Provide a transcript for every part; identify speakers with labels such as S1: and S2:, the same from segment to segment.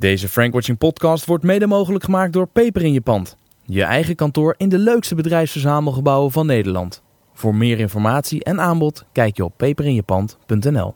S1: Deze Frankwatching podcast wordt mede mogelijk gemaakt door Peper in je pand. Je eigen kantoor in de leukste bedrijfsverzamelgebouwen van Nederland. Voor meer informatie en aanbod kijk je op peperinjepand.nl.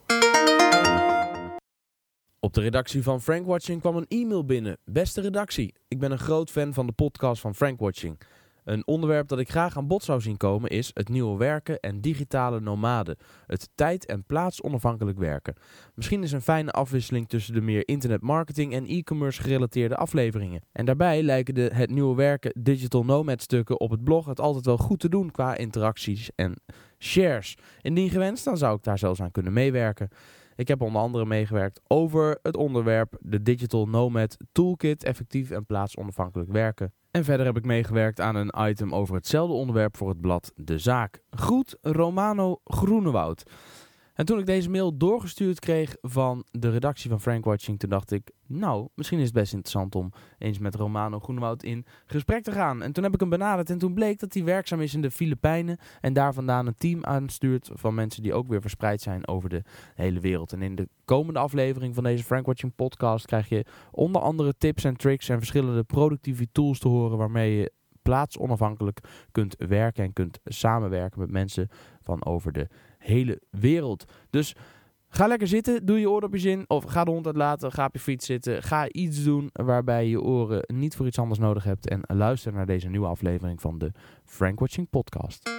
S1: Op de redactie van Frankwatching kwam een e-mail binnen. Beste redactie, ik ben een groot fan van de podcast van Frankwatching. Een onderwerp dat ik graag aan bod zou zien komen is het nieuwe werken en digitale nomaden. Het tijd- en plaatsonafhankelijk werken. Misschien is een fijne afwisseling tussen de meer internetmarketing en e-commerce gerelateerde afleveringen. En daarbij lijken de het nieuwe werken digital nomad stukken op het blog het altijd wel goed te doen qua interacties en shares. Indien gewenst, dan zou ik daar zelfs aan kunnen meewerken. Ik heb onder andere meegewerkt over het onderwerp de Digital Nomad Toolkit, effectief en plaatsonafhankelijk werken. En verder heb ik meegewerkt aan een item over hetzelfde onderwerp voor het blad De Zaak. Groet Romano Groenewoud. En toen ik deze mail doorgestuurd kreeg van de redactie van Frankwatching, toen dacht ik, nou, misschien is het best interessant om eens met Romano Groenewoud in gesprek te gaan. En toen heb ik hem benaderd en toen bleek dat hij werkzaam is in de Filipijnen en daar vandaan een team aanstuurt van mensen die ook weer verspreid zijn over de hele wereld. En in de komende aflevering van deze Frankwatching podcast krijg je onder andere tips en tricks en verschillende productieve tools te horen waarmee je plaatsonafhankelijk kunt werken en kunt samenwerken met mensen van over de hele wereld. Dus ga lekker zitten, doe je oordopjes in of ga de hond uitlaten, ga op je fiets zitten. Ga iets doen waarbij je je oren niet voor iets anders nodig hebt en luister naar deze nieuwe aflevering van de Frank Watching podcast.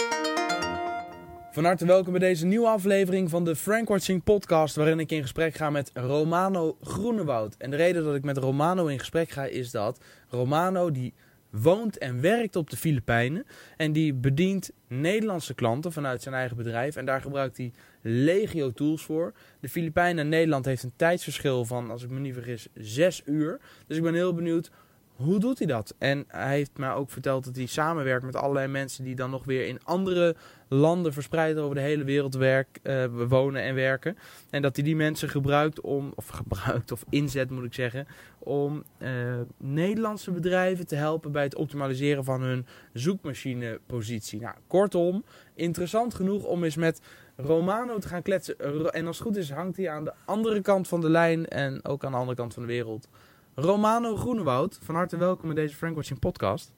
S1: Van harte welkom bij deze nieuwe aflevering van de Frank Watching podcast waarin ik in gesprek ga met Romano Groenewoud. En de reden dat ik met Romano in gesprek ga is dat Romano die woont en werkt op de Filipijnen. En die bedient Nederlandse klanten vanuit zijn eigen bedrijf. En daar gebruikt hij legio tools voor. De Filipijnen en Nederland heeft een tijdsverschil van, als ik me niet vergis, zes uur. Dus ik ben heel benieuwd, hoe doet hij dat? En hij heeft mij ook verteld dat hij samenwerkt met allerlei mensen die dan nog weer in andere landen verspreid over de hele wereld werk, uh, wonen en werken. En dat hij die mensen gebruikt om, of gebruikt of inzet moet ik zeggen, om uh, Nederlandse bedrijven te helpen bij het optimaliseren van hun zoekmachinepositie. Nou, kortom, interessant genoeg om eens met Romano te gaan kletsen. En als het goed is, hangt hij aan de andere kant van de lijn en ook aan de andere kant van de wereld. Romano Groenewoud, van harte welkom in deze Frank Watching podcast.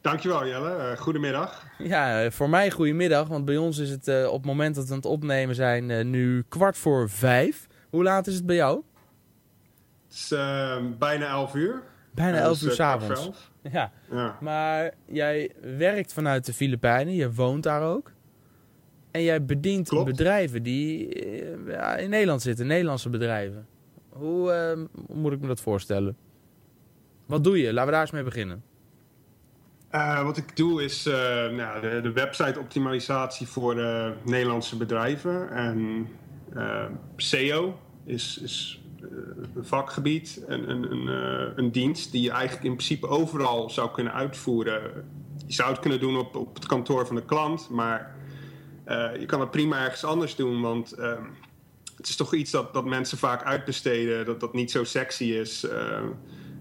S2: Dankjewel Jelle, uh, goedemiddag.
S1: Ja, voor mij goedemiddag, want bij ons is het uh, op het moment dat we aan het opnemen zijn uh, nu kwart voor vijf. Hoe laat is het bij jou?
S2: Het is bijna elf uur.
S1: Bijna elf dus, uur s'avonds. Ja. ja, maar jij werkt vanuit de Filipijnen, je woont daar ook. En jij bedient Klopt. bedrijven die in Nederland zitten, Nederlandse bedrijven. Hoe moet ik me dat voorstellen? Wat doe je? Laten we daar eens mee beginnen.
S2: Uh, wat ik doe is uh, nou, de, de website-optimalisatie voor uh, Nederlandse bedrijven. En SEO is, is een vakgebied, een, een, een, een, dienst die je eigenlijk in principe overal zou kunnen uitvoeren. Je zou het kunnen doen op, op het kantoor van de klant, maar je kan het prima ergens anders doen, want ehm, het is toch iets dat, dat mensen vaak uitbesteden, dat dat niet zo sexy is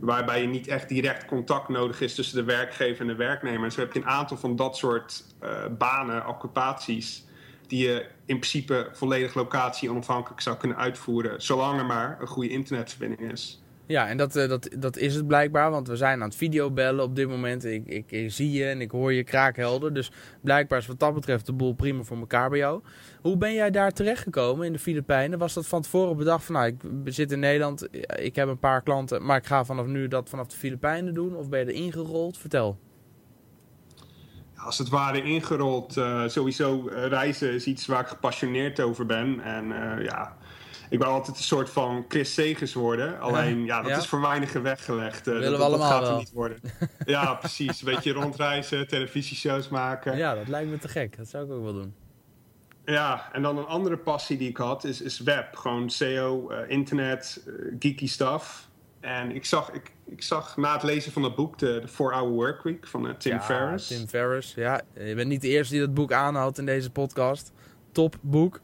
S2: waarbij je niet echt direct contact nodig is tussen de werkgever en de werknemer. En zo heb je een aantal van dat soort uh, banen, occupaties, die je in principe volledig locatie onafhankelijk zou kunnen uitvoeren, zolang er maar een goede internetverbinding is.
S1: Ja, en dat, uh, dat, dat is het blijkbaar, want we zijn aan het videobellen op dit moment. Ik, ik, zie je en ik hoor je kraakhelder. Dus blijkbaar is wat dat betreft de boel prima voor elkaar bij jou. Hoe ben jij daar terechtgekomen in de Filipijnen? Was dat van tevoren bedacht van, nou, ik zit in Nederland, ik heb een paar klanten, maar ik ga vanaf nu dat vanaf de Filipijnen doen? Of ben je er ingerold? Vertel.
S2: Als het ware ingerold, uh, sowieso uh, reizen is iets waar ik gepassioneerd over ben. En ja, ik wil altijd een soort van Chris Segers worden. Alleen, ja, dat is voor weinigen weggelegd.
S1: Uh, dat, dat gaat
S2: er niet worden. ja, precies. Een beetje rondreizen, televisieshows maken.
S1: Ja, dat lijkt me te gek. Dat zou ik ook wel doen.
S2: Ja, en dan een andere passie die ik had is, is web. Gewoon SEO, uh, internet, uh, geeky stuff. En ik zag, ik, ik zag na het lezen van dat boek, de 4-Hour Workweek van uh, Tim
S1: ja,
S2: Ferriss.
S1: Tim Ferriss, ja. Je bent niet de eerste die dat boek aanhoudt in deze podcast. Top boek.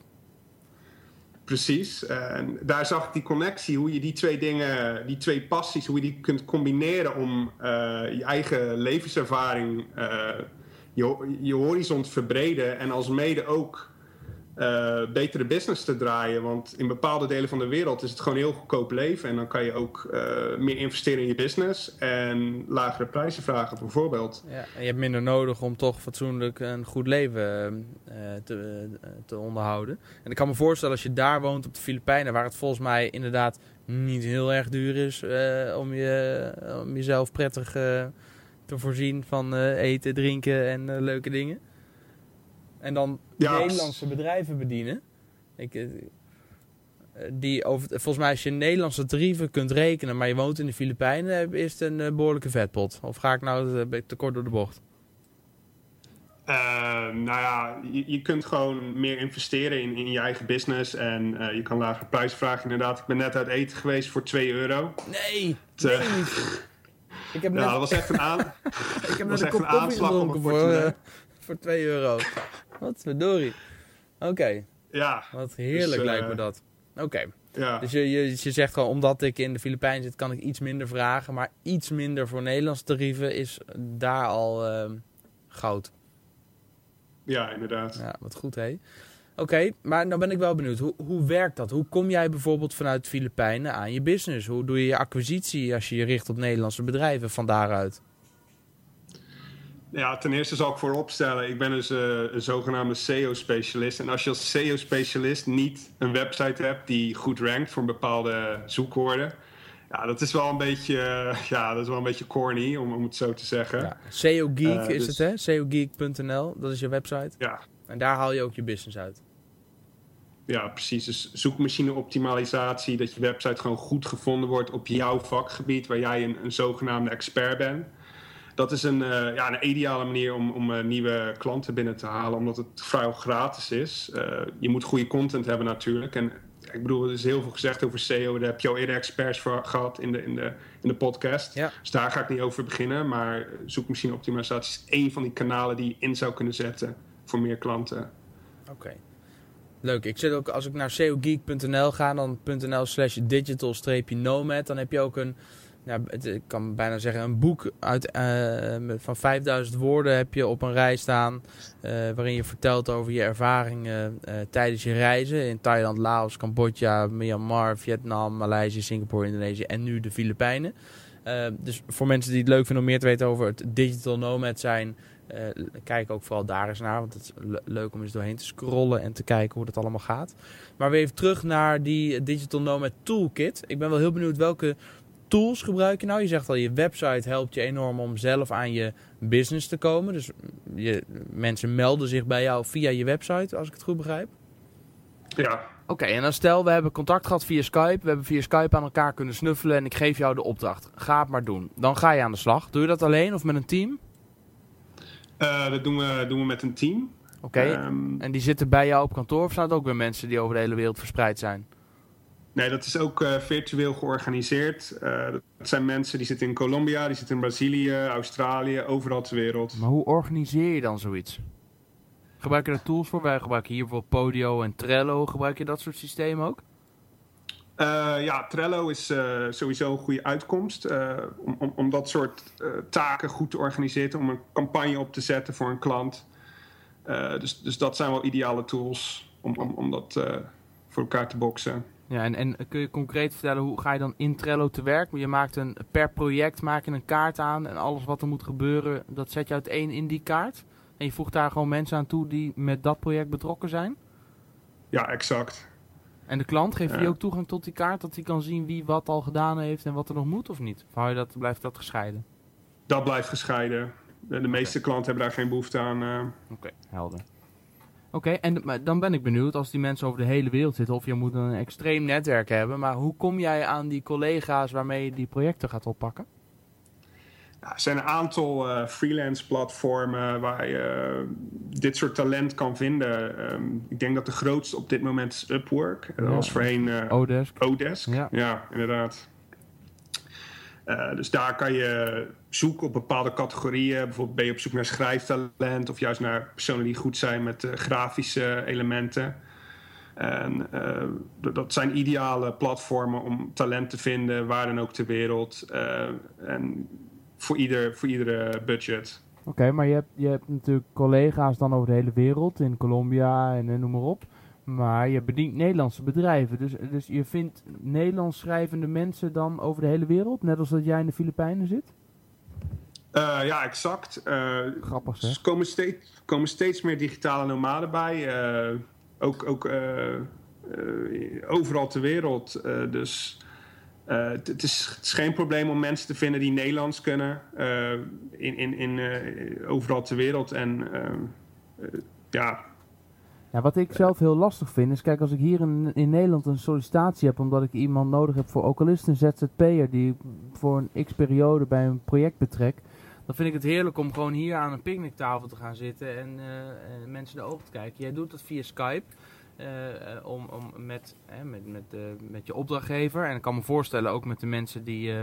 S2: Precies. En daar zag ik die connectie, hoe je die twee dingen, die twee passies, hoe je die kunt combineren om je eigen levenservaring, je, je horizon te verbreden en als mede ook uh, betere business te draaien. Want in bepaalde delen van de wereld is het gewoon heel goedkoop leven. En dan kan je ook uh, meer investeren in je business en lagere prijzen vragen, bijvoorbeeld.
S1: Ja, en je hebt minder nodig om toch fatsoenlijk een goed leven uh, te, te, onderhouden. En ik kan me voorstellen, als je daar woont op de Filipijnen, waar het volgens mij inderdaad niet heel erg duur is om, je, om jezelf prettig te voorzien van eten, drinken en leuke dingen. En dan Nederlandse bedrijven bedienen. Ik, eh, die over, volgens mij als je Nederlandse tarieven kunt rekenen, maar je woont in de Filipijnen, is het een eh, behoorlijke vetpot. Of ga ik nou te kort door de bocht?
S2: Uh, nou ja, je, je, kunt gewoon meer investeren in, in je eigen business en uh, je kan lagere prijzen vragen. Inderdaad, ik ben net uit eten geweest voor 2 euro.
S1: Nee, nee
S2: Ik heb net, ja, dat was echt een, aan,
S1: ik heb net een kop aanslag voor, voor 2 euro. Wat verdorie. Oké.
S2: Ja.
S1: Wat heerlijk dus, lijkt me eh, dat. Oké. Ja. Dus je, je, je zegt gewoon, omdat ik in de Filipijnen zit, kan ik iets minder vragen. Maar iets minder voor Nederlandse tarieven is daar al uh, goud.
S2: Ja, inderdaad.
S1: Ja, wat goed hé. Oké, maar nou ben ik wel benieuwd. Hoe, hoe werkt dat? Hoe kom jij bijvoorbeeld vanuit de Filipijnen aan je business? Hoe doe je je acquisitie als je je richt op Nederlandse bedrijven van daaruit?
S2: Ja, ten eerste zal ik vooropstellen, ik ben dus uh, een zogenaamde SEO-specialist. En als je als SEO-specialist niet een website hebt die goed rankt voor bepaalde zoekwoorden, ja, dat is wel een beetje, uh, ja, dat is wel een beetje corny, om, om het zo te zeggen. Ja.
S1: SEO Geek uh, is dus, het, hè? SEOgeek.nl, dat is je website.
S2: Ja.
S1: En daar haal je ook je business uit.
S2: Ja, precies. Dus zoekmachine-optimalisatie, dat je website gewoon goed gevonden wordt op jouw vakgebied, waar jij een, een zogenaamde expert bent dat is een, uh, ja, een ideale manier om, om uh, nieuwe klanten binnen te halen, omdat het vrijwel gratis is. Uh, je moet goede content hebben natuurlijk. En ik bedoel, er is heel veel gezegd over SEO. Daar heb je al eerder experts voor gehad in de, in de, in de podcast.
S1: Ja.
S2: Dus daar ga ik niet over beginnen. Maar zoekmachine optimalisatie is één van die kanalen die je in zou kunnen zetten voor meer klanten.
S1: Oké. Leuk. Ik zit ook, als ik naar seogeek.nl ga, dan .nl slash digital-nomad, dan heb je ook een ja, ik kan bijna zeggen, een boek uit, uh, van 5000 woorden heb je op een rij staan. Uh, waarin je vertelt over je ervaringen uh, tijdens je reizen in Thailand, Laos, Cambodja, Myanmar, Vietnam, Maleisië, Singapore, Indonesië en nu de Filipijnen. dus voor mensen die het leuk vinden om meer te weten over het digital nomad zijn, kijk ook vooral daar eens naar. Want het is leuk om eens doorheen te scrollen en te kijken hoe dat allemaal gaat. Maar weer even terug naar die digital nomad toolkit. Ik ben wel heel benieuwd welke tools gebruik je nou? Je zegt al, je website helpt je enorm om zelf aan je business te komen. Dus je, mensen melden zich bij jou via je website, als ik het goed begrijp.
S2: Ja.
S1: Oké, en dan stel, we hebben contact gehad via Skype. We hebben via Skype aan elkaar kunnen snuffelen en ik geef jou de opdracht. Ga het maar doen. Dan ga je aan de slag. Doe je dat alleen of met een team?
S2: Uh, dat doen we, doen we met een team.
S1: Oké, ehm, en die zitten bij jou op kantoor of zijn het ook weer mensen die over de hele wereld verspreid zijn?
S2: Nee, dat is ook uh, virtueel georganiseerd. Uh, dat zijn mensen die zitten in Colombia, die zitten in Brazilië, Australië, overal ter wereld.
S1: Maar hoe organiseer je dan zoiets? Gebruik je daar tools voor? Wij gebruiken hier bijvoorbeeld Podio en Trello. Gebruik je dat soort systemen ook?
S2: Uh, ja, Trello is sowieso een goede uitkomst. om, om, om, dat soort taken goed te organiseren. Om een campagne op te zetten voor een klant. dus, dus dat zijn wel ideale tools om, om, om dat voor elkaar te boksen.
S1: Ja, en, en kun je concreet vertellen hoe ga je dan in Trello te werk? Je maakt een, per project maak je een kaart aan en alles wat er moet gebeuren, dat zet je uiteen in die kaart. En je voegt daar gewoon mensen aan toe die met dat project betrokken zijn?
S2: Ja, exact.
S1: En de klant, geeft ja. die ook toegang tot die kaart, dat hij kan zien wie wat al gedaan heeft en wat er nog moet of niet? Of je dat, blijft dat gescheiden?
S2: Dat blijft gescheiden. De, de meeste klanten hebben daar geen behoefte aan. Uh...
S1: Oké, helder. Oké, en dan ben ik benieuwd als die mensen over de hele wereld zitten of je moet een extreem netwerk hebben. Maar hoe kom jij aan die collega's waarmee je die projecten gaat oppakken?
S2: Ja, er zijn een aantal uh, freelance platformen waar je uh, dit soort talent kan vinden. Um, ik denk dat de grootste op dit moment is Upwork. Dat was voorheen uh,
S1: Odesk.
S2: Odesk, ja, ja inderdaad. Dus daar kan je zoeken op bepaalde categorieën. Bijvoorbeeld ben je op zoek naar schrijftalent of juist naar personen die goed zijn met uh, grafische elementen. En uh, dat zijn ideale platformen om talent te vinden, waar dan ook ter wereld. en voor, ieder, voor iedere budget.
S1: Oké, maar je hebt, je hebt natuurlijk collega's dan over de hele wereld, in Colombia en noem maar op. Maar je bedient Nederlandse bedrijven. Dus, dus je vindt Nederlands schrijvende mensen dan over de hele wereld? Net als dat jij in de Filipijnen zit?
S2: Uh, ja, exact. Uh,
S1: Grappig zeg.
S2: Er komen steeds, komen steeds meer digitale nomaden bij. Uh, ook ook overal ter wereld. dus het is, het, is, geen probleem om mensen te vinden die Nederlands kunnen. in, in, in, overal ter wereld. En ja,
S1: ja, wat ik zelf heel lastig vind is, kijk, als ik hier in, in Nederland een sollicitatie heb omdat ik iemand nodig heb voor ook al is een ZZP'er die voor een x-periode bij een project betrekt, dan vind ik het heerlijk om gewoon hier aan een picknicktafel te gaan zitten en uh, mensen in de ogen te kijken. Jij doet dat via Skype. Uh, om, om met, met, met, met je opdrachtgever. En ik kan me voorstellen ook met de mensen die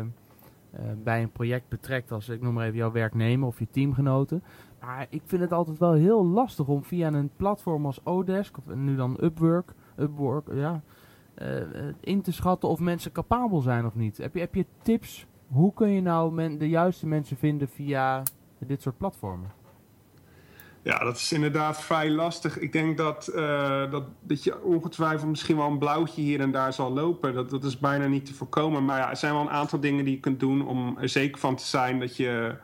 S1: bij een project betrekt. Als ik noem maar even jouw werknemer of je teamgenoten. Maar ik vind het altijd wel heel lastig om via een platform als Odesk, of nu dan Upwork, Upwork ja, in te schatten of mensen capabel zijn of niet. Heb je, heb je tips hoe kun je nou de juiste mensen vinden via dit soort platformen?
S2: Ja, dat is inderdaad vrij lastig. Ik denk dat, uh, dat, dat je ongetwijfeld misschien wel een blauwtje hier en daar zal lopen. Dat, dat is bijna niet te voorkomen. Maar ja, er zijn wel een aantal dingen die je kunt doen om er zeker van te zijn dat je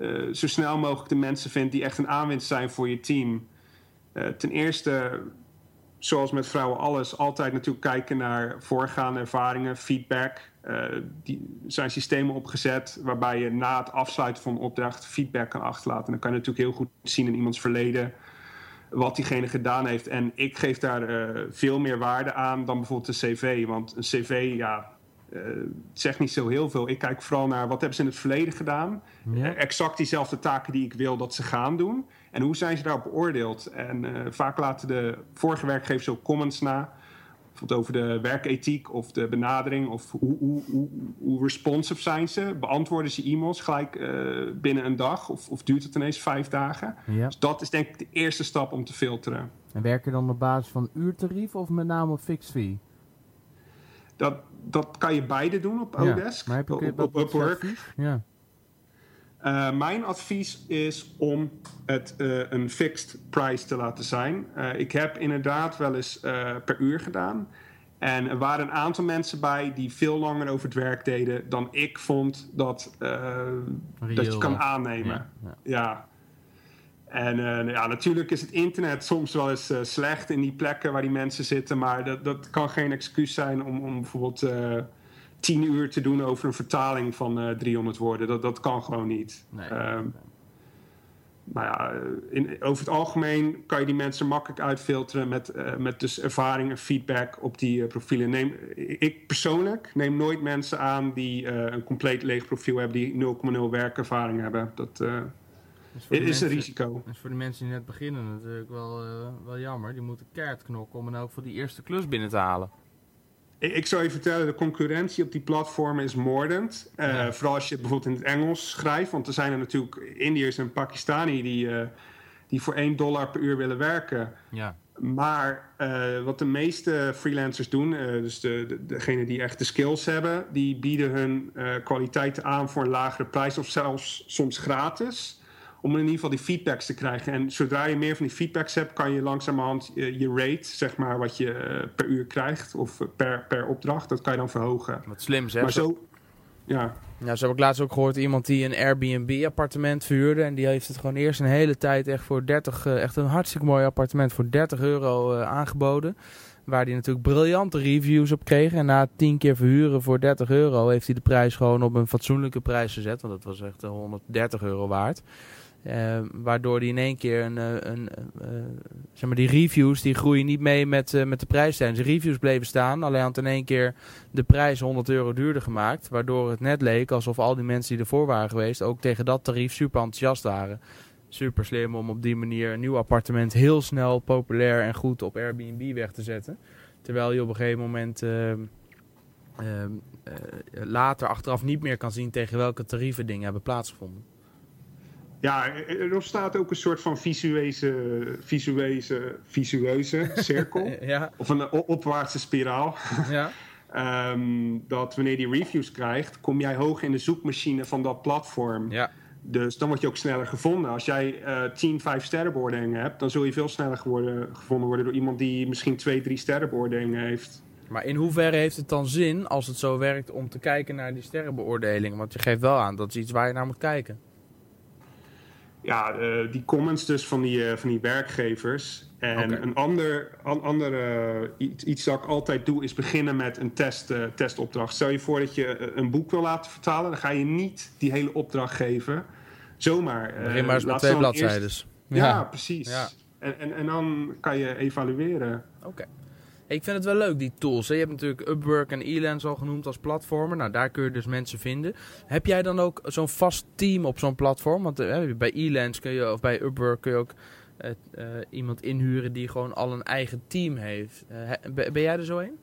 S2: uh, zo snel mogelijk de mensen vindt die echt een aanwinst zijn voor je team. Uh, ten eerste, zoals met vrouwen alles, altijd natuurlijk kijken naar voorgaande ervaringen, feedback. Uh, die zijn systemen opgezet waarbij je na het afsluiten van een opdracht feedback kan achterlaten. En dan kan je natuurlijk heel goed zien in iemands verleden wat diegene gedaan heeft. En ik geef daar uh, veel meer waarde aan dan bijvoorbeeld een cv. Want een cv, ja, uh, zegt niet zo heel veel. Ik kijk vooral naar wat hebben ze in het verleden gedaan. Ja. exact diezelfde taken die ik wil dat ze gaan doen. En hoe zijn ze daarop beoordeeld? En vaak laten de vorige werkgevers ook comments na bijvoorbeeld over de werkethiek of de benadering of hoe, hoe, hoe, hoe responsive zijn ze? Beantwoorden ze e-mails gelijk uh, binnen een dag of, of, duurt het ineens vijf dagen? Ja. Dus dat is denk ik de eerste stap om te filteren.
S1: En werken dan op basis van uurtarief of met name op fixed fee?
S2: Dat, dat kan je beide doen op Odesk,
S1: ja, maar heb je, op, op Upwork. Ja.
S2: Uh, mijn advies is om het uh, een fixed price te laten zijn. Uh, ik heb inderdaad wel eens per uur gedaan. En er waren een aantal mensen bij die veel langer over het werk deden dan ik vond dat, dat je kan aannemen. Ja. ja. En ja, natuurlijk is het internet soms wel eens slecht in die plekken waar die mensen zitten. Maar dat, dat kan geen excuus zijn om, om bijvoorbeeld tien uur te doen over een vertaling van uh, eh, 300 woorden. Dat, dat kan gewoon niet. Nee, um, Maar ja, in, over het algemeen kan je die mensen makkelijk uitfilteren met, uh, met dus ervaring en feedback op die uh, profielen. Neem, ik persoonlijk neem nooit mensen aan die een compleet leeg profiel hebben, die 0,0 werkervaring hebben. Dat is, is een risico.
S1: Dat is voor de mensen die net beginnen natuurlijk wel, wel jammer. Die moeten keihard knokken om dan ook voor die eerste klus binnen te halen.
S2: Ik zou je vertellen, de concurrentie op die platformen is moordend. Uh, Vooral als je het bijvoorbeeld in het Engels schrijft. Want er zijn er natuurlijk Indiërs en Pakistani die, uh, die voor 1 dollar per uur willen werken.
S1: Ja.
S2: Maar uh, wat de meeste freelancers doen, dus de, de, degene die echt de skills hebben, die bieden hun kwaliteiten aan voor een lagere prijs of zelfs soms gratis om in ieder geval die feedbacks te krijgen. En zodra je meer van die feedbacks hebt, kan je langzamerhand je, je rate, zeg maar, wat je uh, per uur krijgt of per, per opdracht, dat kan je dan verhogen.
S1: Wat slim zeg.
S2: Maar zo, ja.
S1: Ja, zo heb ik laatst ook gehoord iemand die een Airbnb-appartement vuurde. En die heeft het gewoon eerst een hele tijd echt voor 30, uh, echt een hartstikke mooi appartement voor 30 euro uh, aangeboden. Waar hij natuurlijk briljante reviews op kreeg. En na 10 keer verhuren voor 30 euro heeft hij de prijs gewoon op een fatsoenlijke prijs gezet. Want dat was echt 130 euro waard. Uh, waardoor die in één keer een, eh, een uh, zeg maar die reviews die groeien niet mee met, met de prijsstijging. De reviews bleven staan, alleen had in één keer de prijs 100 euro duurder gemaakt. Waardoor het net leek alsof al die mensen die ervoor waren geweest ook tegen dat tarief super enthousiast waren. Super slim om op die manier een nieuw appartement heel snel, populair en goed op Airbnb weg te zetten. Terwijl je op een gegeven moment ehm, ehm, later achteraf niet meer kan zien tegen welke tarieven dingen hebben plaatsgevonden.
S2: Ja, er ontstaat ook een soort van visueuze, visueuze, visueuze cirkel.
S1: ja.
S2: Of een opwaartse spiraal.
S1: ja.
S2: um, dat wanneer die reviews krijgt, kom jij hoog in de zoekmachine van dat platform.
S1: Ja.
S2: Dus dan word je ook sneller gevonden. Als jij uh, 10, 5 sterren beoordelingen hebt, dan zul je veel sneller geworden, gevonden worden door iemand die misschien 2, 3 sterren beoordelingen heeft.
S1: Maar in hoeverre heeft het dan zin, als het zo werkt, om te kijken naar die sterrenbeoordelingen? Want je geeft wel aan, dat is iets waar je naar moet kijken.
S2: Ja, uh, die comments dus van die, uh, van die werkgevers. En okay. een ander, an, andere, iets, iets dat ik altijd doe, is beginnen met een test, uh, testopdracht. Stel je voor dat je een boek wil laten vertalen, dan ga je niet die hele opdracht geven. Zomaar.
S1: Begin maar eens met twee bladzijden.
S2: Eerst... Ja. ja. precies. Ja. En, en, en dan kan je evalueren.
S1: Oké. Okay. Ik vind het wel leuk, die tools. Je hebt natuurlijk Upwork en Elance al genoemd als platformen. Nou, daar kun je dus mensen vinden. Heb jij dan ook zo'n vast team op zo'n platform? Want uh, bij Elance kun je, of bij Upwork kun je ook uh, uh, iemand inhuren die gewoon al een eigen team heeft. ben, jij er zo een?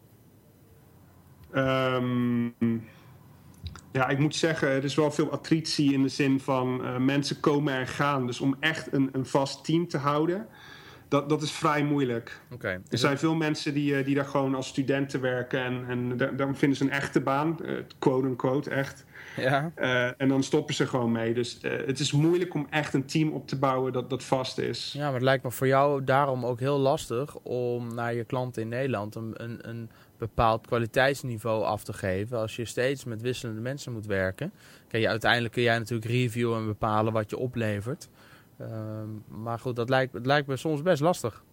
S2: Um, ja, ik moet zeggen, er is wel veel attritie in de zin van mensen komen en gaan. Dus om echt een, een vast team te houden dat, dat is vrij moeilijk.
S1: Okay.
S2: Er zijn veel mensen die, die daar gewoon als studenten werken en, en dan vinden ze een echte baan, quote-unquote, echt.
S1: Ja.
S2: Uh, en dan stoppen ze gewoon mee. Dus uh, het is moeilijk om echt een team op te bouwen dat, dat vast is.
S1: Ja, maar het lijkt me voor jou daarom ook heel lastig om naar je klanten in Nederland een, een, een bepaald kwaliteitsniveau af te geven. Als je steeds met wisselende mensen moet werken. Kijk, ja, uiteindelijk kun jij natuurlijk reviewen en bepalen wat je oplevert. Uh, maar goed, dat lijkt, het lijkt me soms best lastig.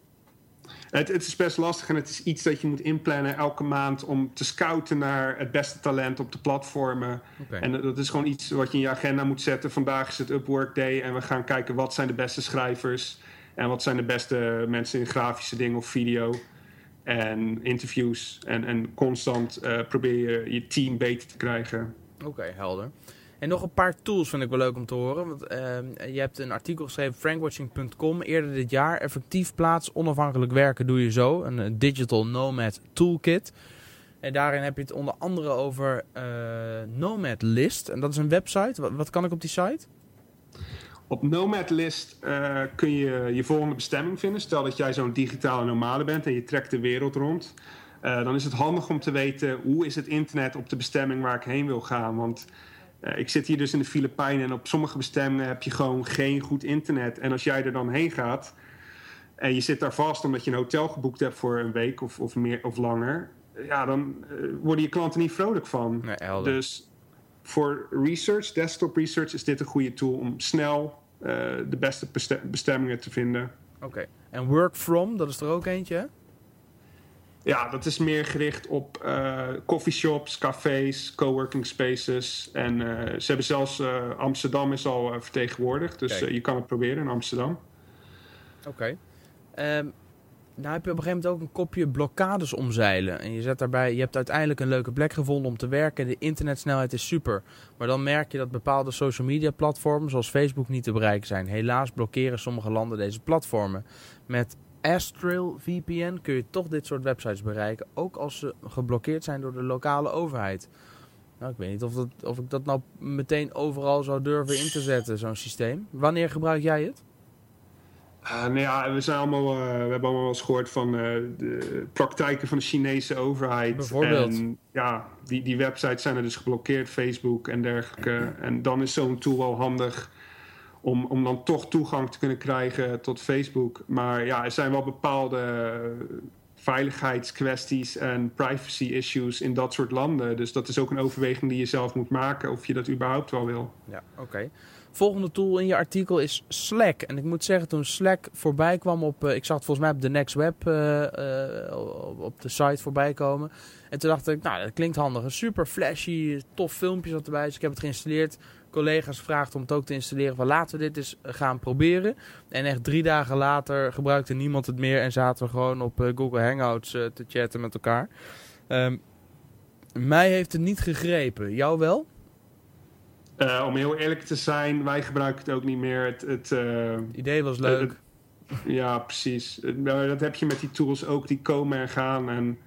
S2: Het, het, is best lastig en het is iets dat je moet inplannen elke maand om te scouten naar het beste talent op de platformen.
S1: Okay.
S2: En dat is gewoon iets wat je in je agenda moet zetten. Vandaag is het Upwork Day en we gaan kijken wat zijn de beste schrijvers en wat zijn de beste mensen in grafische dingen of video en interviews. En, en constant uh, probeer je je team beter te krijgen.
S1: Oké, okay, helder. En nog een paar tools vind ik wel leuk om te horen. Want uh, je hebt een artikel geschreven, frankwatching.com, eerder dit jaar. Effectief plaats, onafhankelijk werken doe je zo. Een Digital Nomad Toolkit. En daarin heb je het onder andere over uh, Nomad List. En dat is een website. Wat, kan ik op die site?
S2: Op Nomad List uh, kun je je volgende bestemming vinden. Stel dat jij zo'n digitale nomade bent en je trekt de wereld rond. Dan is het handig om te weten hoe is het internet op de bestemming waar ik heen wil gaan. Want ik zit hier dus in de Filipijnen en op sommige bestemmingen heb je gewoon geen goed internet. En als jij er dan heen gaat en je zit daar vast omdat je een hotel geboekt hebt voor een week of, of, meer, of langer, ja, dan uh, worden je klanten niet vrolijk van.
S1: Nee,
S2: dus voor research, desktop research, is dit een goede tool om snel uh, de beste bestemmingen te vinden.
S1: Oké, okay. en work from, dat is er ook eentje, hè?
S2: Ja, dat is meer gericht op uh, coffeeshops, cafés, coworking spaces. En uh, ze hebben zelfs uh, Amsterdam is al vertegenwoordigd. Dus je kan het proberen in Amsterdam.
S1: Oké. Okay. Um, nou heb je op een gegeven moment ook een kopje blokkades omzeilen. En je zet daarbij, je hebt uiteindelijk een leuke plek gevonden om te werken. De internetsnelheid is super. Maar dan merk je dat bepaalde social media platformen zoals Facebook niet te bereiken zijn. Helaas blokkeren sommige landen deze platformen. Met Astral VPN kun je toch dit soort websites bereiken, ook als ze geblokkeerd zijn door de lokale overheid. Nou, ik weet niet of, dat, of ik dat nou meteen overal zou durven in te zetten, zo'n systeem. Wanneer gebruik jij het?
S2: Uh, nou ja, we, zijn allemaal, uh, we hebben allemaal wel eens gehoord van uh, de praktijken van de Chinese overheid.
S1: Bijvoorbeeld.
S2: En ja, die, die websites zijn er dus geblokkeerd, Facebook en dergelijke. En dan is zo'n tool wel handig om, om dan toch toegang te kunnen krijgen tot Facebook. Maar ja, er zijn wel bepaalde veiligheidskwesties en privacy issues in dat soort landen. Dus dat is ook een overweging die je zelf moet maken of je dat überhaupt wel wil.
S1: Ja, oké. Volgende tool in je artikel is Slack. En ik moet zeggen, toen Slack voorbij kwam op... Uh, ik zag het volgens mij op de Next Web uh, uh, op de site voorbij komen. En toen dacht ik, nou, dat klinkt handig. Een super flashy, tof filmpje zat erbij. Dus ik heb het geïnstalleerd collega's gevraagd om het ook te installeren. Van laten we dit eens gaan proberen. En echt drie dagen later gebruikte niemand het meer. En zaten we gewoon op uh, Google Hangouts uh, te chatten met elkaar. Um, mij heeft het niet gegrepen. Jou wel?
S2: Uh, om heel eerlijk te zijn, wij gebruiken het ook niet meer. Het, het
S1: idee was leuk.
S2: Het, ja, precies. dat heb je met die tools ook. Die komen en gaan. En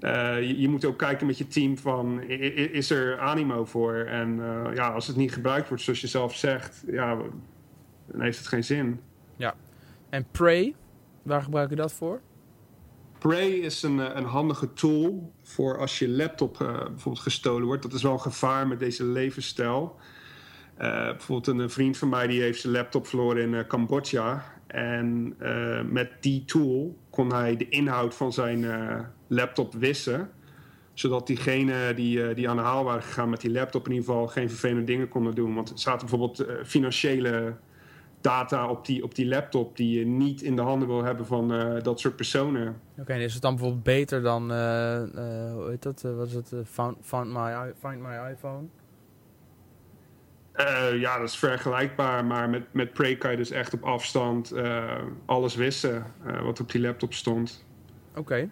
S2: uh, je, je, moet ook kijken met je team van, is er animo voor? En uh, ja, als het niet gebruikt wordt zoals je zelf zegt, ja, dan heeft het geen zin.
S1: Ja. En Pray, waar gebruik je dat voor?
S2: Pray is een, een handige tool voor als je laptop uh, bijvoorbeeld gestolen wordt. Dat is wel een gevaar met deze levensstijl. Uh, bijvoorbeeld een vriend van mij die heeft zijn laptop verloren in uh, Cambodja. En uh, met die tool kon hij de inhoud van zijn laptop wissen. Zodat diegenen die, die aan de haal waren gegaan met die laptop in ieder geval geen vervelende dingen konden doen. Want er zaten bijvoorbeeld financiële data op die, op die laptop die je niet in de handen wil hebben van dat soort personen.
S1: Oké, is het dan bijvoorbeeld beter dan, hoe heet dat, wat is het, found, found my, Find My iPhone?
S2: Ja, dat is vergelijkbaar, maar met, met Prey kan je dus echt op afstand alles wissen wat op die laptop stond.
S1: Oké. Okay.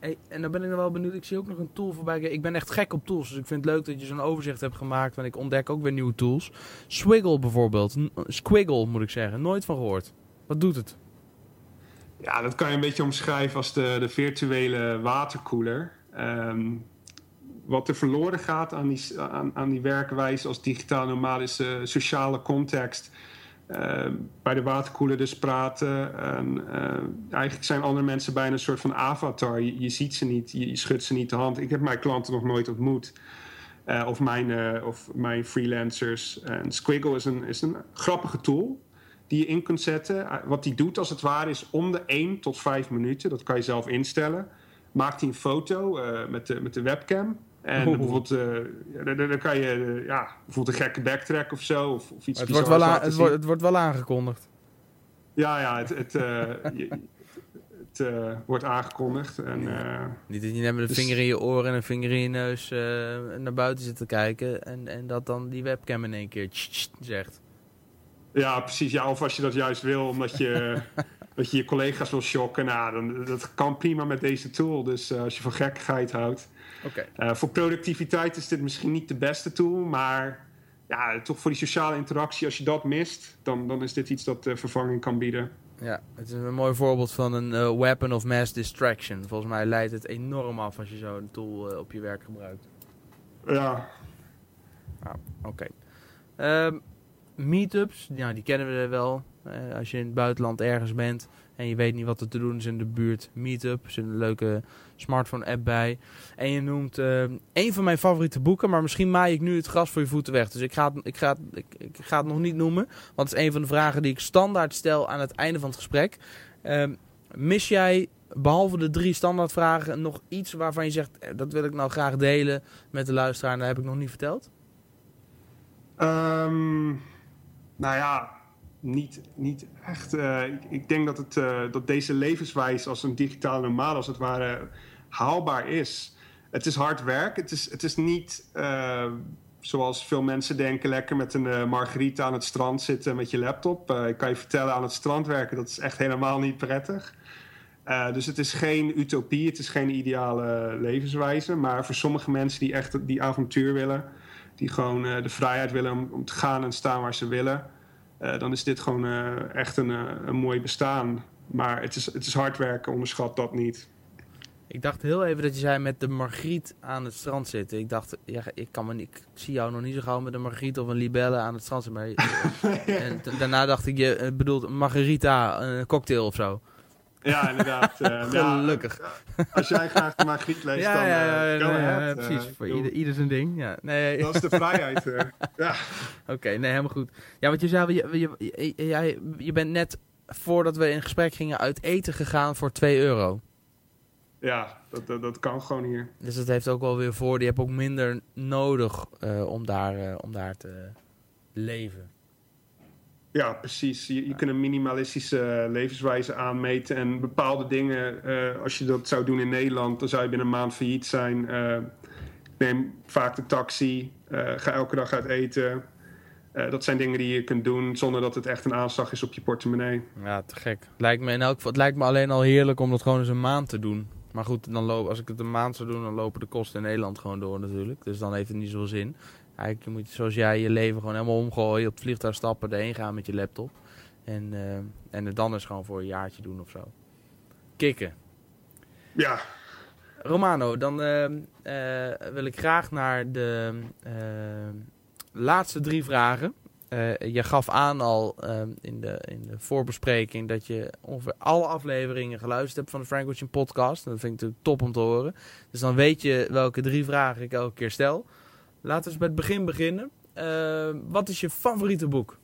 S1: Hey, en dan ben ik nog wel benieuwd. Ik zie ook nog een tool voorbij. Ik ben echt gek op tools, dus ik vind het leuk dat je zo'n overzicht hebt gemaakt. Want ik ontdek ook weer nieuwe tools. Swiggle bijvoorbeeld. Squiggle moet ik zeggen. Nooit van gehoord. Wat doet het?
S2: Ja, dat kan je een beetje omschrijven als de, de virtuele waterkoeler. Um, wat er verloren gaat aan die, aan, aan die werkwijze als digitaal nomadische sociale context. Uh, bij de waterkoeler dus praten. En, uh, eigenlijk zijn andere mensen bijna een soort van avatar. Je, ziet ze niet, je, schudt ze niet de hand. Ik heb mijn klanten nog nooit ontmoet. Uh, of, mijn, of mijn freelancers. En Squiggle is een, is een grappige tool die je in kunt zetten. Wat die doet als het ware is om de 1 tot 5 minuten, dat kan je zelf instellen, maakt hij een foto met, met de webcam. En bijvoorbeeld, uh, dan, kan je uh, ja, bijvoorbeeld een gekke backtrack of zo. Of, of iets
S1: het, wordt wel het, wordt, het wordt wel aangekondigd.
S2: Ja, ja, het, het, uh, je, het wordt aangekondigd. En,
S1: Niet dat je net met een dus... vinger in je oor en een vinger in je neus naar buiten zit te kijken. En, en dat dan die webcam in één keer zegt.
S2: Ja, precies. Ja, of als je dat juist wil, omdat je, dat je je collega's wil shocken. Nou, dan, dat kan prima met deze tool. Dus als je van gekkigheid houdt.
S1: Okay.
S2: Uh, voor productiviteit is dit misschien niet de beste tool, maar ja, toch voor die sociale interactie, als je dat mist, dan, dan is dit iets dat uh, vervanging kan bieden.
S1: Ja, het is een mooi voorbeeld van een weapon of mass distraction. Volgens mij leidt het enorm af als je zo'n tool op je werk gebruikt.
S2: Ja.
S1: Ah, Oké. Okay. Um, meetups, ja, die kennen we wel. Als je in het buitenland ergens bent en je weet niet wat er te doen is in de buurt. Meetup, er zit een leuke smartphone-app bij. En je noemt uh, een van mijn favoriete boeken, maar misschien maai ik nu het gras voor je voeten weg. Dus ik ga het, ik ga ik, ga het nog niet noemen, want het is een van de vragen die ik standaard stel aan het einde van het gesprek. Uh, mis jij, behalve de drie standaardvragen, nog iets waarvan je zegt, eh, dat wil ik nou graag delen met de luisteraar en dat heb ik nog niet verteld?
S2: Um, nou ja, niet, niet echt. Uh, ik, ik, denk dat, het, uh, dat deze levenswijze als een digitale normaal als het ware haalbaar is. Het is hard werk. Het is, het is niet uh, zoals veel mensen denken, lekker met een margarita aan het strand zitten met je laptop. ik kan je vertellen, aan het strand werken, dat is echt helemaal niet prettig. dus het is geen utopie, het is geen ideale levenswijze. Maar voor sommige mensen die echt die avontuur willen, die gewoon de vrijheid willen om, om te gaan en staan waar ze willen uh, dan is dit gewoon uh, echt een, uh, een mooi bestaan. Maar het is, het is hard werken, onderschat dat niet.
S1: Ik dacht heel even dat je zei met de Margriet aan het strand zitten. Ik dacht, ja, ik, kan me niet, ik zie jou nog niet zo gauw met een Margriet of een Libelle aan het strand zitten. Maar, en daarna dacht ik, je bedoelt Margarita, een cocktail of zo.
S2: Ja, inderdaad. Uh,
S1: Gelukkig.
S2: Ja, als jij graag de Margriet leest,
S1: ja,
S2: dan
S1: ja,
S2: uh,
S1: ja, ja, precies. Voor ieder, ieder zijn ding. Ja. Nee.
S2: Dat is de vrijheid. ja.
S1: Oké, okay, nee, helemaal goed. Ja, want je zei, je, je, je, je bent net voordat we in gesprek gingen uit eten gegaan voor 2 euro.
S2: Ja, dat, dat, dat, kan gewoon hier.
S1: Dus dat heeft ook wel weer voor. Je hebt ook minder nodig uh, om, daar, uh, om daar te leven.
S2: Ja, precies. Je, je kunt een minimalistische levenswijze aanmeten. En bepaalde dingen, uh, als je dat zou doen in Nederland, dan zou je binnen een maand failliet zijn. Uh, neem vaak de taxi, uh, ga elke dag uit eten. dat zijn dingen die je kunt doen zonder dat het echt een aanslag is op je portemonnee.
S1: Ja, te gek. Lijkt me in elk het lijkt me alleen al heerlijk om dat gewoon eens een maand te doen. Maar goed, dan loop, als ik het een maand zou doen, dan lopen de kosten in Nederland gewoon door natuurlijk. Dus dan heeft het niet zoveel zin. Eigenlijk moet je zoals jij je leven gewoon helemaal omgooien. Op het vliegtuig stappen, erheen gaan met je laptop. En, uh, en het dan eens gewoon voor een jaartje doen of zo. Kikken.
S2: Ja.
S1: Romano, dan uh, uh, wil ik graag naar de laatste drie vragen. je gaf aan al in, de, in de voorbespreking dat je ongeveer alle afleveringen geluisterd hebt van de Frank Ocean podcast. dat vind ik natuurlijk top om te horen. Dus dan weet je welke drie vragen ik elke keer stel. Laten we eens bij het begin beginnen. eh, wat is je favoriete boek?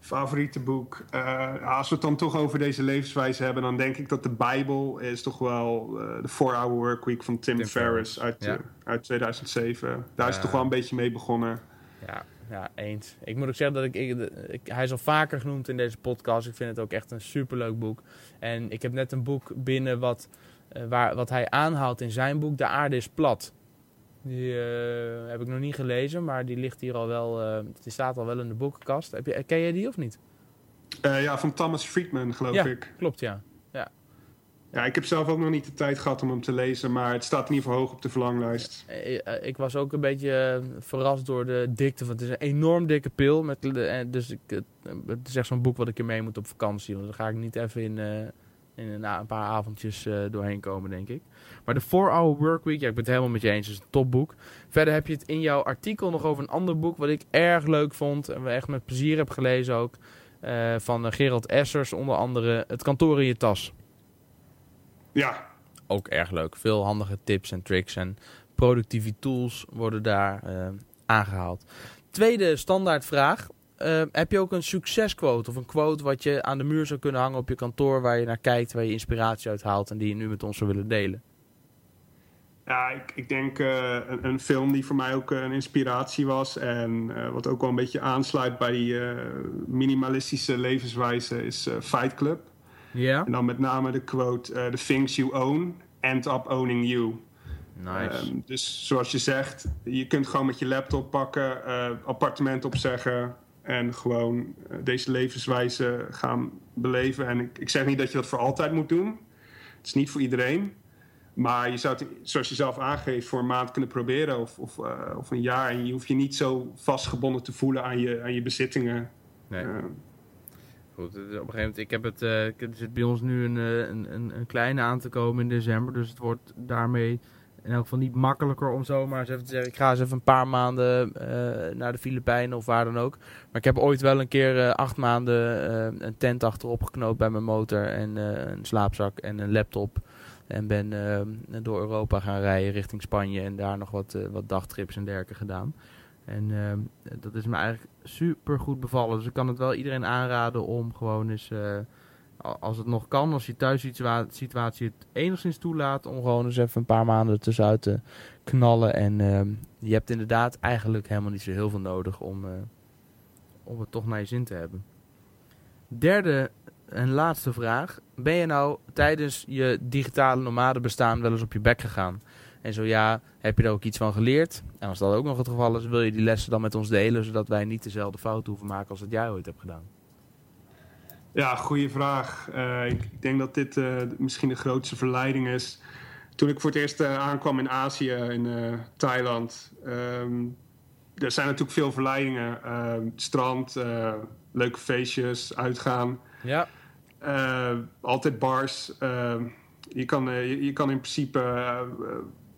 S2: Favoriete boek? Uh, als we het dan toch over deze levenswijze hebben, dan denk ik dat de Bijbel is toch wel uh, de 4-Hour Workweek van Tim, Tim Ferriss uit, ja. uit 2007. Daar is het toch wel een beetje mee begonnen.
S1: Ja, ja, eens. Ik moet ook zeggen dat ik, ik, Hij is al vaker genoemd in deze podcast. Ik vind het ook echt een superleuk boek. En ik heb net een boek binnen wat, uh, waar, wat hij aanhaalt in zijn boek. De aarde is plat. Die uh, heb ik nog niet gelezen, maar die ligt hier al wel. Uh, die staat al wel in de boekenkast. Heb je, ken jij die of niet?
S2: ja, van Thomas Friedman, geloof
S1: ja,
S2: ik.
S1: Klopt, ja. ja.
S2: Ja, ik heb zelf ook nog niet de tijd gehad om hem te lezen, maar het staat in ieder geval hoog op de verlanglijst.
S1: Ik was ook een beetje verrast door de dikte. Want het is een enorm dikke pil. Met, dus ik, het is echt zo'n boek wat ik ermee moet op vakantie. Want dan ga ik niet even in, in een, een paar avondjes doorheen komen, denk ik. Maar de 4-Hour Workweek, ja, ik ben het helemaal met je eens, is een topboek. Verder heb je het in jouw artikel nog over een ander boek wat ik erg leuk vond. En we echt met plezier heb gelezen ook. Uh, van Gerald Essers, onder andere Het kantoor in je tas.
S2: Ja.
S1: Ook erg leuk. Veel handige tips en tricks en productieve tools worden daar uh, aangehaald. Tweede standaardvraag. Uh, heb je ook een succesquote of een quote wat je aan de muur zou kunnen hangen op je kantoor waar je naar kijkt, waar je inspiratie uit haalt en die je nu met ons zou willen delen?
S2: Ja, ik, ik denk uh, een, een, film die voor mij ook een inspiratie was en uh, wat ook wel een beetje aansluit bij die minimalistische levenswijze is Fight Club.
S1: Ja.
S2: En dan met name de quote: The things you own end up owning you.
S1: Nice.
S2: Um, dus zoals je zegt, je kunt gewoon met je laptop pakken, appartement opzeggen, en gewoon deze levenswijze gaan beleven. En ik, ik, zeg niet dat je dat voor altijd moet doen. Het is niet voor iedereen. Maar je zou het, zoals je zelf aangeeft, voor een maand kunnen proberen of, of, uh, of een jaar. En je hoeft je niet zo vastgebonden te voelen aan je, aan je bezittingen.
S1: Nee. Uh, Goed, op een gegeven moment, ik heb het, uh, er zit bij ons nu een, een, een, een kleine aan te komen in december. Dus het wordt daarmee in elk geval niet makkelijker om zomaar eens even te zeggen... ik ga eens even een paar maanden uh, naar de Filipijnen of waar dan ook. Maar ik heb ooit wel een keer uh, acht maanden uh, een tent achterop geknoopt bij mijn motor... en een slaapzak en een laptop. En ben door Europa gaan rijden richting Spanje... en daar nog wat, wat dagtrips en dergelijke gedaan. En dat is me eigenlijk super goed bevallen. Dus ik kan het wel iedereen aanraden om gewoon eens als het nog kan, als je thuissituatie het enigszins toelaat, om gewoon eens even een paar maanden tussenuit te knallen. En uh, je hebt inderdaad eigenlijk helemaal niet zo heel veel nodig om, uh, om het toch naar je zin te hebben. Derde en laatste vraag. Ben je nou tijdens je digitale nomade bestaan wel eens op je bek gegaan? En zo ja, heb je er ook iets van geleerd? En als dat ook nog het geval is, wil je die lessen dan met ons delen, zodat wij niet dezelfde fout hoeven maken als dat jij ooit hebt gedaan?
S2: Ja, goede vraag. Uh, ik, ik, denk dat dit uh, misschien de grootste verleiding is. Toen ik voor het eerst uh, aankwam in Azië, in Thailand. Um, er zijn natuurlijk veel verleidingen. Ehm, strand, leuke feestjes, uitgaan.
S1: Ja.
S2: altijd bars. Ehm, je, kan, je, je, kan in principe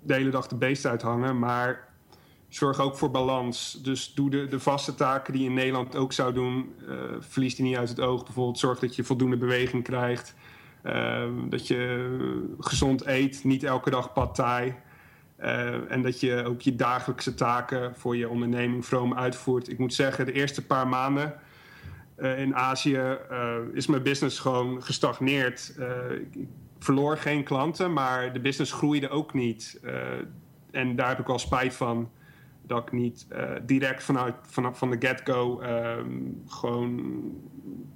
S2: de hele dag de beest uithangen. Maar zorg ook voor balans. Dus doe de, de vaste taken die je in Nederland ook zou doen. Uh, verlies die niet uit het oog. Bijvoorbeeld zorg dat je voldoende beweging krijgt. Uh, dat je gezond eet, niet elke dag pad thai. Uh, en dat je ook je dagelijkse taken voor je onderneming vroom uitvoert. Ik moet zeggen, de eerste paar maanden in Azië is mijn business gewoon gestagneerd. ik verloor geen klanten, maar de business groeide ook niet. en daar heb ik wel spijt van dat ik niet uh, direct vanuit, vanaf van de get-go um, gewoon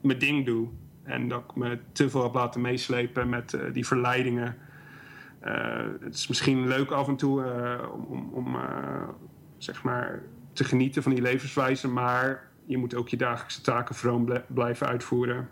S2: mijn ding doe. En dat ik me te veel heb laten meeslepen met uh, die verleidingen. Uh, het is misschien leuk af en toe om, om zeg maar te genieten van die levenswijze, maar je moet ook je dagelijkse taken vroom blijven uitvoeren.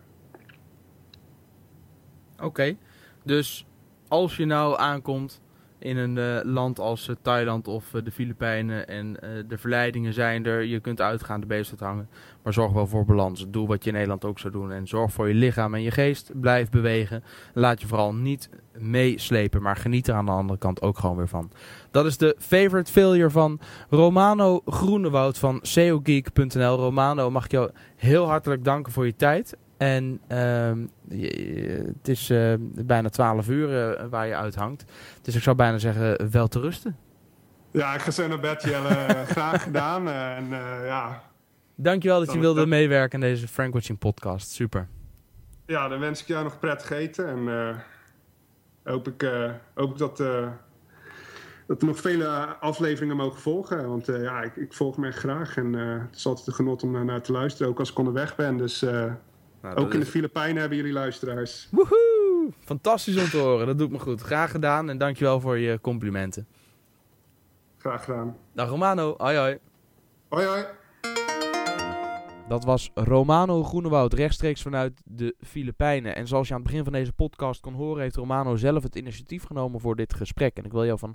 S1: Oké, dus als je nou aankomt in een uh, land als uh, Thailand of uh, de Filipijnen. En de verleidingen zijn er. Je kunt uitgaan, de beesten hangen. Maar zorg wel voor balans. Doe wat je in Nederland ook zou doen. En zorg voor je lichaam en je geest. Blijf bewegen. Laat je vooral niet meeslepen. Maar geniet er aan de andere kant ook gewoon weer van. Dat is de favorite failure van Romano Groenewoud van SEOgeek.nl. Romano, mag ik jou heel hartelijk danken voor je tijd. En uh, het is uh, bijna 12 uur uh, waar je uithangt. Dus ik zou bijna zeggen, wel te rusten.
S2: Ja, ik ga zo naar bed, Jelle. Graag gedaan. en uh, ja...
S1: Dankjewel dat je wilde meewerken in deze Frank Watching podcast. Super.
S2: Ja, dan wens ik jou nog prettig eten. En hoop, ik, hoop ik dat, dat er nog vele afleveringen mogen volgen. Want ja, ik, ik, volg me echt graag. En het is altijd een genot om naar te luisteren. Ook als ik onderweg ben. Dus nou, ook in de Filipijnen hebben jullie luisteraars.
S1: Woehoe! Fantastisch om te horen. Dat doet me goed. Graag gedaan. En dankjewel voor je complimenten.
S2: Graag gedaan.
S1: Dag Romano. Hoi hoi.
S2: Hoi hoi.
S1: Dat was Romano Groenewoud, rechtstreeks vanuit de Filipijnen. En zoals je aan het begin van deze podcast kon horen, heeft Romano zelf het initiatief genomen voor dit gesprek. En ik wil jou van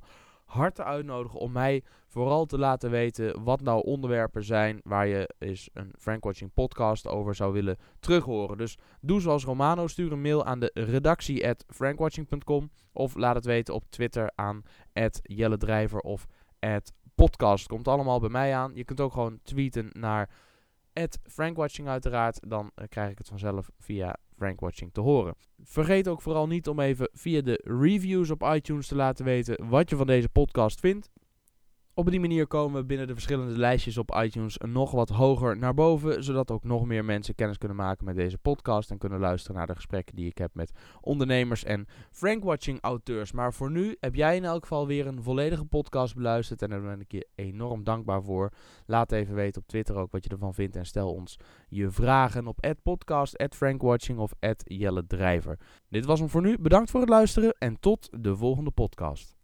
S1: harte uitnodigen om mij vooral te laten weten wat nou onderwerpen zijn waar je eens een Frankwatching podcast over zou willen terughoren. Dus doe zoals Romano, stuur een mail aan de redactie at frankwatching.com of laat het weten op Twitter aan Drijver of podcast. Komt allemaal bij mij aan. Je kunt ook gewoon tweeten naar Frankwatching uiteraard. Dan eh, krijg ik het vanzelf via Frankwatching te horen. Vergeet ook vooral niet om even via de reviews op iTunes te laten weten wat je van deze podcast vindt. Op die manier komen we binnen de verschillende lijstjes op iTunes nog wat hoger naar boven, zodat ook nog meer mensen kennis kunnen maken met deze podcast en kunnen luisteren naar de gesprekken die ik heb met ondernemers en Frankwatching auteurs. Maar voor nu heb jij in elk geval weer een volledige podcast beluisterd en daar ben ik je enorm dankbaar voor. Laat even weten op Twitter ook wat je ervan vindt en stel ons je vragen op podcast, frankwatching of Jelle Drijver. Dit was hem voor nu. Bedankt voor het luisteren en tot de volgende podcast.